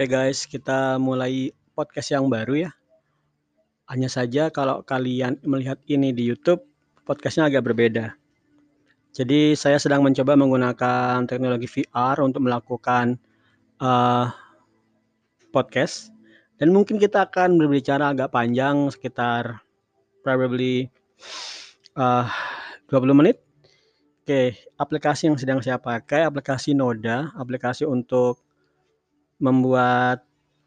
Oke guys, kita mulai podcast yang baru ya. Hanya saja kalau kalian melihat ini di YouTube, podcastnya agak berbeda. Jadi saya sedang mencoba menggunakan teknologi VR untuk melakukan uh, podcast dan mungkin kita akan berbicara agak panjang sekitar probably uh, 20 menit. Oke, aplikasi yang sedang saya pakai aplikasi Noda, aplikasi untuk membuat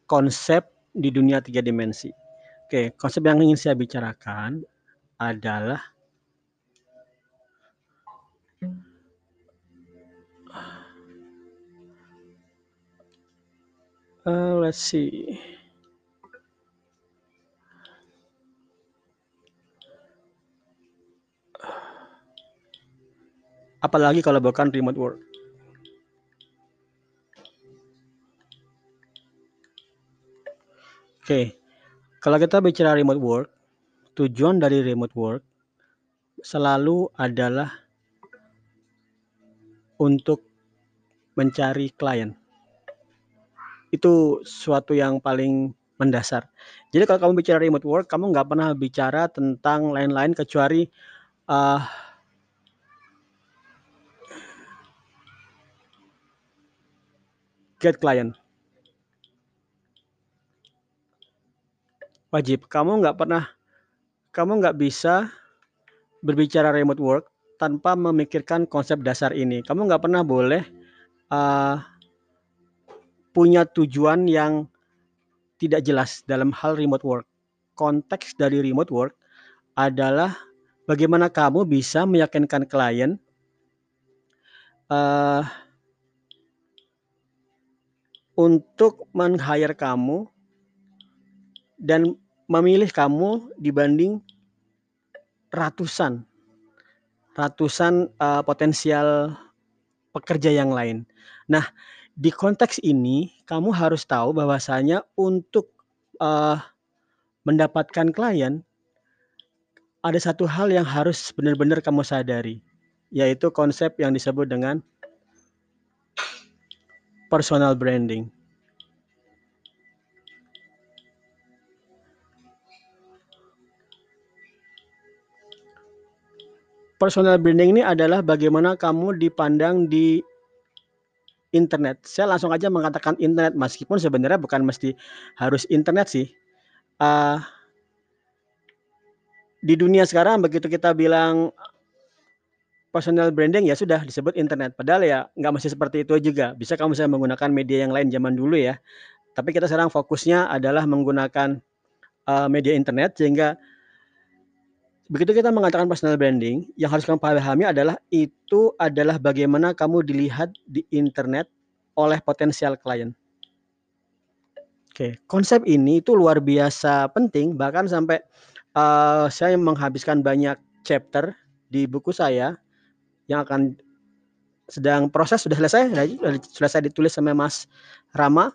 konsep di dunia tiga dimensi. Oke, konsep yang ingin saya bicarakan adalah uh, let's see. Apalagi kalau bukan remote work. Oke, kalau kita bicara remote work, tujuan dari remote work selalu adalah untuk mencari klien. Itu suatu yang paling mendasar. Jadi kalau kamu bicara remote work, kamu nggak pernah bicara tentang lain-lain kecuali uh, get client. Wajib. Kamu nggak pernah kamu nggak bisa berbicara remote work tanpa memikirkan konsep dasar ini. Kamu nggak pernah boleh uh, punya tujuan yang tidak jelas dalam hal remote work. Konteks dari remote work adalah bagaimana kamu bisa meyakinkan klien uh, untuk men-hire kamu dan memilih kamu dibanding ratusan ratusan uh, potensial pekerja yang lain. Nah, di konteks ini kamu harus tahu bahwasanya untuk uh, mendapatkan klien ada satu hal yang harus benar-benar kamu sadari, yaitu konsep yang disebut dengan personal branding. Personal branding ini adalah bagaimana kamu dipandang di internet. Saya langsung aja mengatakan internet meskipun sebenarnya bukan mesti harus internet sih. Uh, di dunia sekarang begitu kita bilang personal branding ya sudah disebut internet. Padahal ya nggak mesti seperti itu juga. Bisa kamu bisa menggunakan media yang lain zaman dulu ya. Tapi kita sekarang fokusnya adalah menggunakan uh, media internet sehingga begitu kita mengatakan personal branding, yang harus kamu pahami adalah itu adalah bagaimana kamu dilihat di internet oleh potensial klien. Oke, konsep ini itu luar biasa penting bahkan sampai uh, saya menghabiskan banyak chapter di buku saya yang akan sedang proses sudah selesai sudah selesai ditulis sama Mas Rama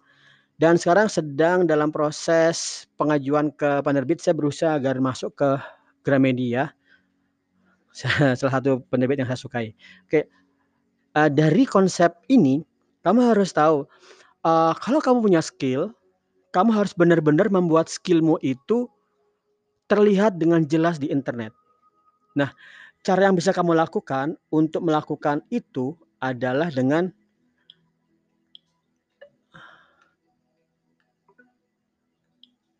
dan sekarang sedang dalam proses pengajuan ke penerbit saya berusaha agar masuk ke Gramedia. Salah satu penerbit yang saya sukai. Oke, uh, dari konsep ini kamu harus tahu uh, kalau kamu punya skill, kamu harus benar-benar membuat skillmu itu terlihat dengan jelas di internet. Nah, cara yang bisa kamu lakukan untuk melakukan itu adalah dengan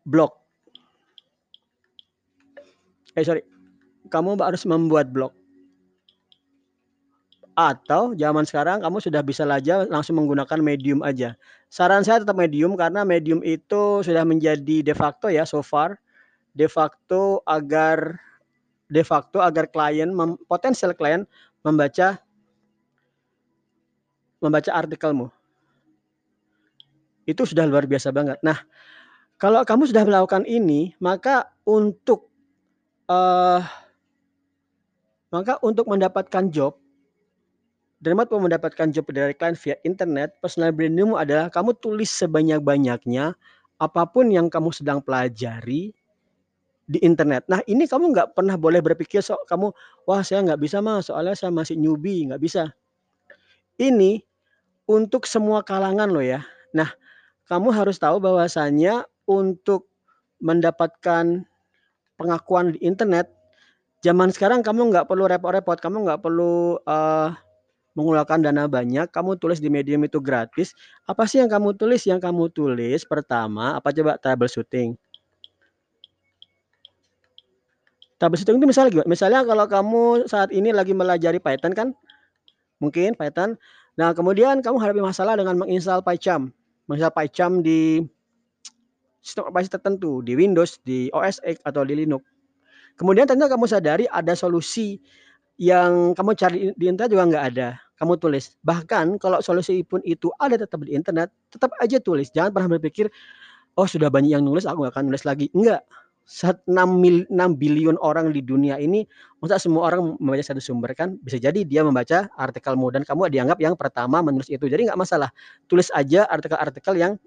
blog eh sorry, kamu harus membuat blog. Atau zaman sekarang kamu sudah bisa aja langsung menggunakan Medium aja. Saran saya tetap Medium karena Medium itu sudah menjadi de facto ya so far de facto agar de facto agar klien potensial klien membaca membaca artikelmu. Itu sudah luar biasa banget. Nah, kalau kamu sudah melakukan ini, maka untuk uh, maka untuk mendapatkan job dan mau mendapatkan job dari klien via internet, personal brandingmu adalah kamu tulis sebanyak-banyaknya apa pun yang kamu sedang pelajari di internet. Nah ini kamu nggak pernah boleh berpikir so kamu wah saya nggak bisa mas soalnya saya masih newbie nggak bisa. Ini untuk semua kalangan loh ya. Nah kamu harus tahu bahwasanya untuk mendapatkan pengakuan di internet, zaman sekarang kamu nggak perlu repot-repot, kamu nggak perlu, uh, mengeluarkan dana banyak, kamu tulis di Medium itu gratis. Apa sih yang kamu tulis? Yang kamu tulis pertama, apa coba? Troubleshooting. Troubleshooting itu misalnya gimana? Misalnya kalau kamu saat ini lagi melajari Python kan, mungkin Python. Nah, kemudian kamu hadapi masalah dengan menginstal PyCharm, menginstal PyCharm di sistem operasi tertentu, di Windows, di OS X atau di Linux. Kemudian ternyata kamu sadari ada solusi yang kamu cari di internet juga nggak ada. Kamu tulis. Bahkan kalau solusi pun itu ada tetap di internet, tetap aja tulis. Jangan pernah berpikir, oh sudah banyak yang nulis, aku nggak akan nulis lagi. Enggak. 6, mil, 6 billion orang di dunia ini, masa semua orang membaca satu sumber kan? Bisa jadi dia membaca artikelmu dan kamu dianggap yang pertama menulis itu. Jadi nggak masalah. Tulis aja artikel-artikel yang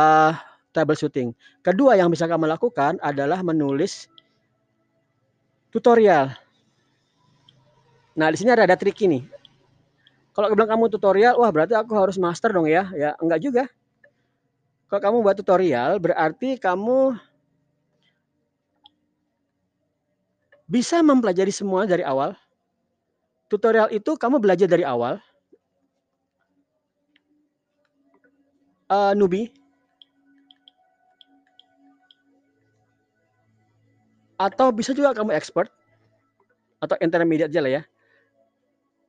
uh, troubleshooting. Kedua yang bisa kamu lakukan adalah menulis tutorial. Nah, di sini ada, ada trik ini. Kalau bilang kamu tutorial, wah berarti aku harus master dong ya. Ya, enggak juga. Kalau kamu buat tutorial, berarti kamu bisa mempelajari semua dari awal. Tutorial itu kamu belajar dari awal. Uh, newbie. Atau bisa juga kamu expert. Atau intermediate aja lah ya.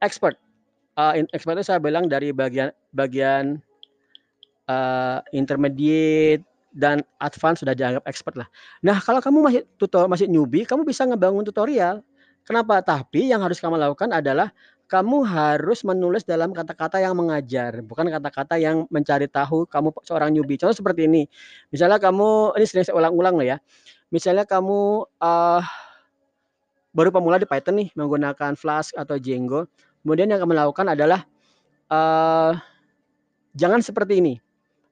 Expert. Uh, expert itu saya bilang dari bagian bagian uh, intermediate dan advance sudah dianggap expert lah. Nah, kalau kamu masih tutor masih newbie, kamu bisa ngebangun tutorial. Kenapa? Tapi yang harus kamu lakukan adalah kamu harus menulis dalam kata-kata yang mengajar, bukan kata-kata yang mencari tahu kamu seorang newbie. Contoh seperti ini. Misalnya kamu ini sering saya ulang-ulang loh ya. Misalnya kamu uh, baru pemula di Python nih menggunakan Flask atau Django. Kemudian yang kamu lakukan adalah uh, jangan seperti ini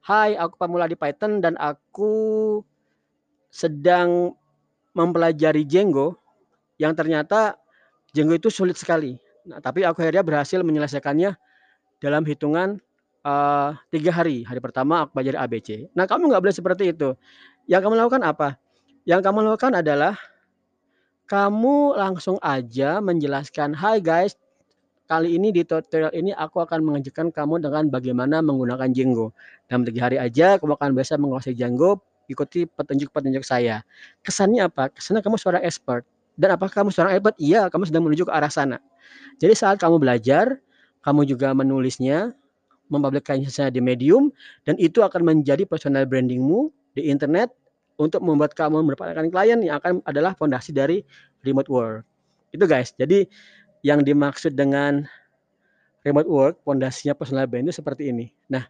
Hai, aku pemula di Python dan aku sedang mempelajari Django yang ternyata Django itu sulit sekali. Nah, tapi aku akhirnya berhasil menyelesaikannya dalam hitungan uh, tiga hari. Hari pertama aku pelajari ABC. Nah, kamu nggak boleh seperti itu. Yang kamu lakukan apa? Yang kamu lakukan adalah kamu langsung aja menjelaskan, "Hai guys, Kali ini di tutorial ini aku akan mengajarkan kamu dengan bagaimana menggunakan Django. Dalam tiga hari aja kamu akan bisa menguasai Django, ikuti petunjuk-petunjuk saya. Kesannya apa? Kesannya kamu seorang expert. Dan apakah kamu seorang expert? Iya, kamu sedang menuju ke arah sana. Jadi saat kamu belajar, kamu juga menulisnya, mempublikasinya di Medium, dan itu akan menjadi personal brandingmu di internet untuk membuat kamu mendapatkan klien yang akan adalah fondasi dari remote work. Itu guys. Jadi yang dimaksud dengan remote work, pondasinya personal brand itu seperti ini. Nah,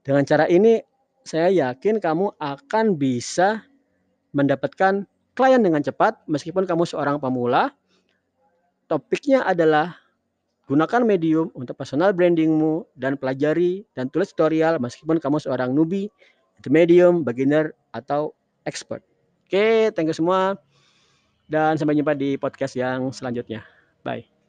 dengan cara ini saya yakin kamu akan bisa mendapatkan klien dengan cepat meskipun kamu seorang pemula. Topiknya adalah gunakan medium untuk personal brandingmu dan pelajari dan tulis tutorial meskipun kamu seorang newbie, medium, beginner atau expert. Oke, thank you semua dan sampai jumpa di podcast yang selanjutnya. Bye.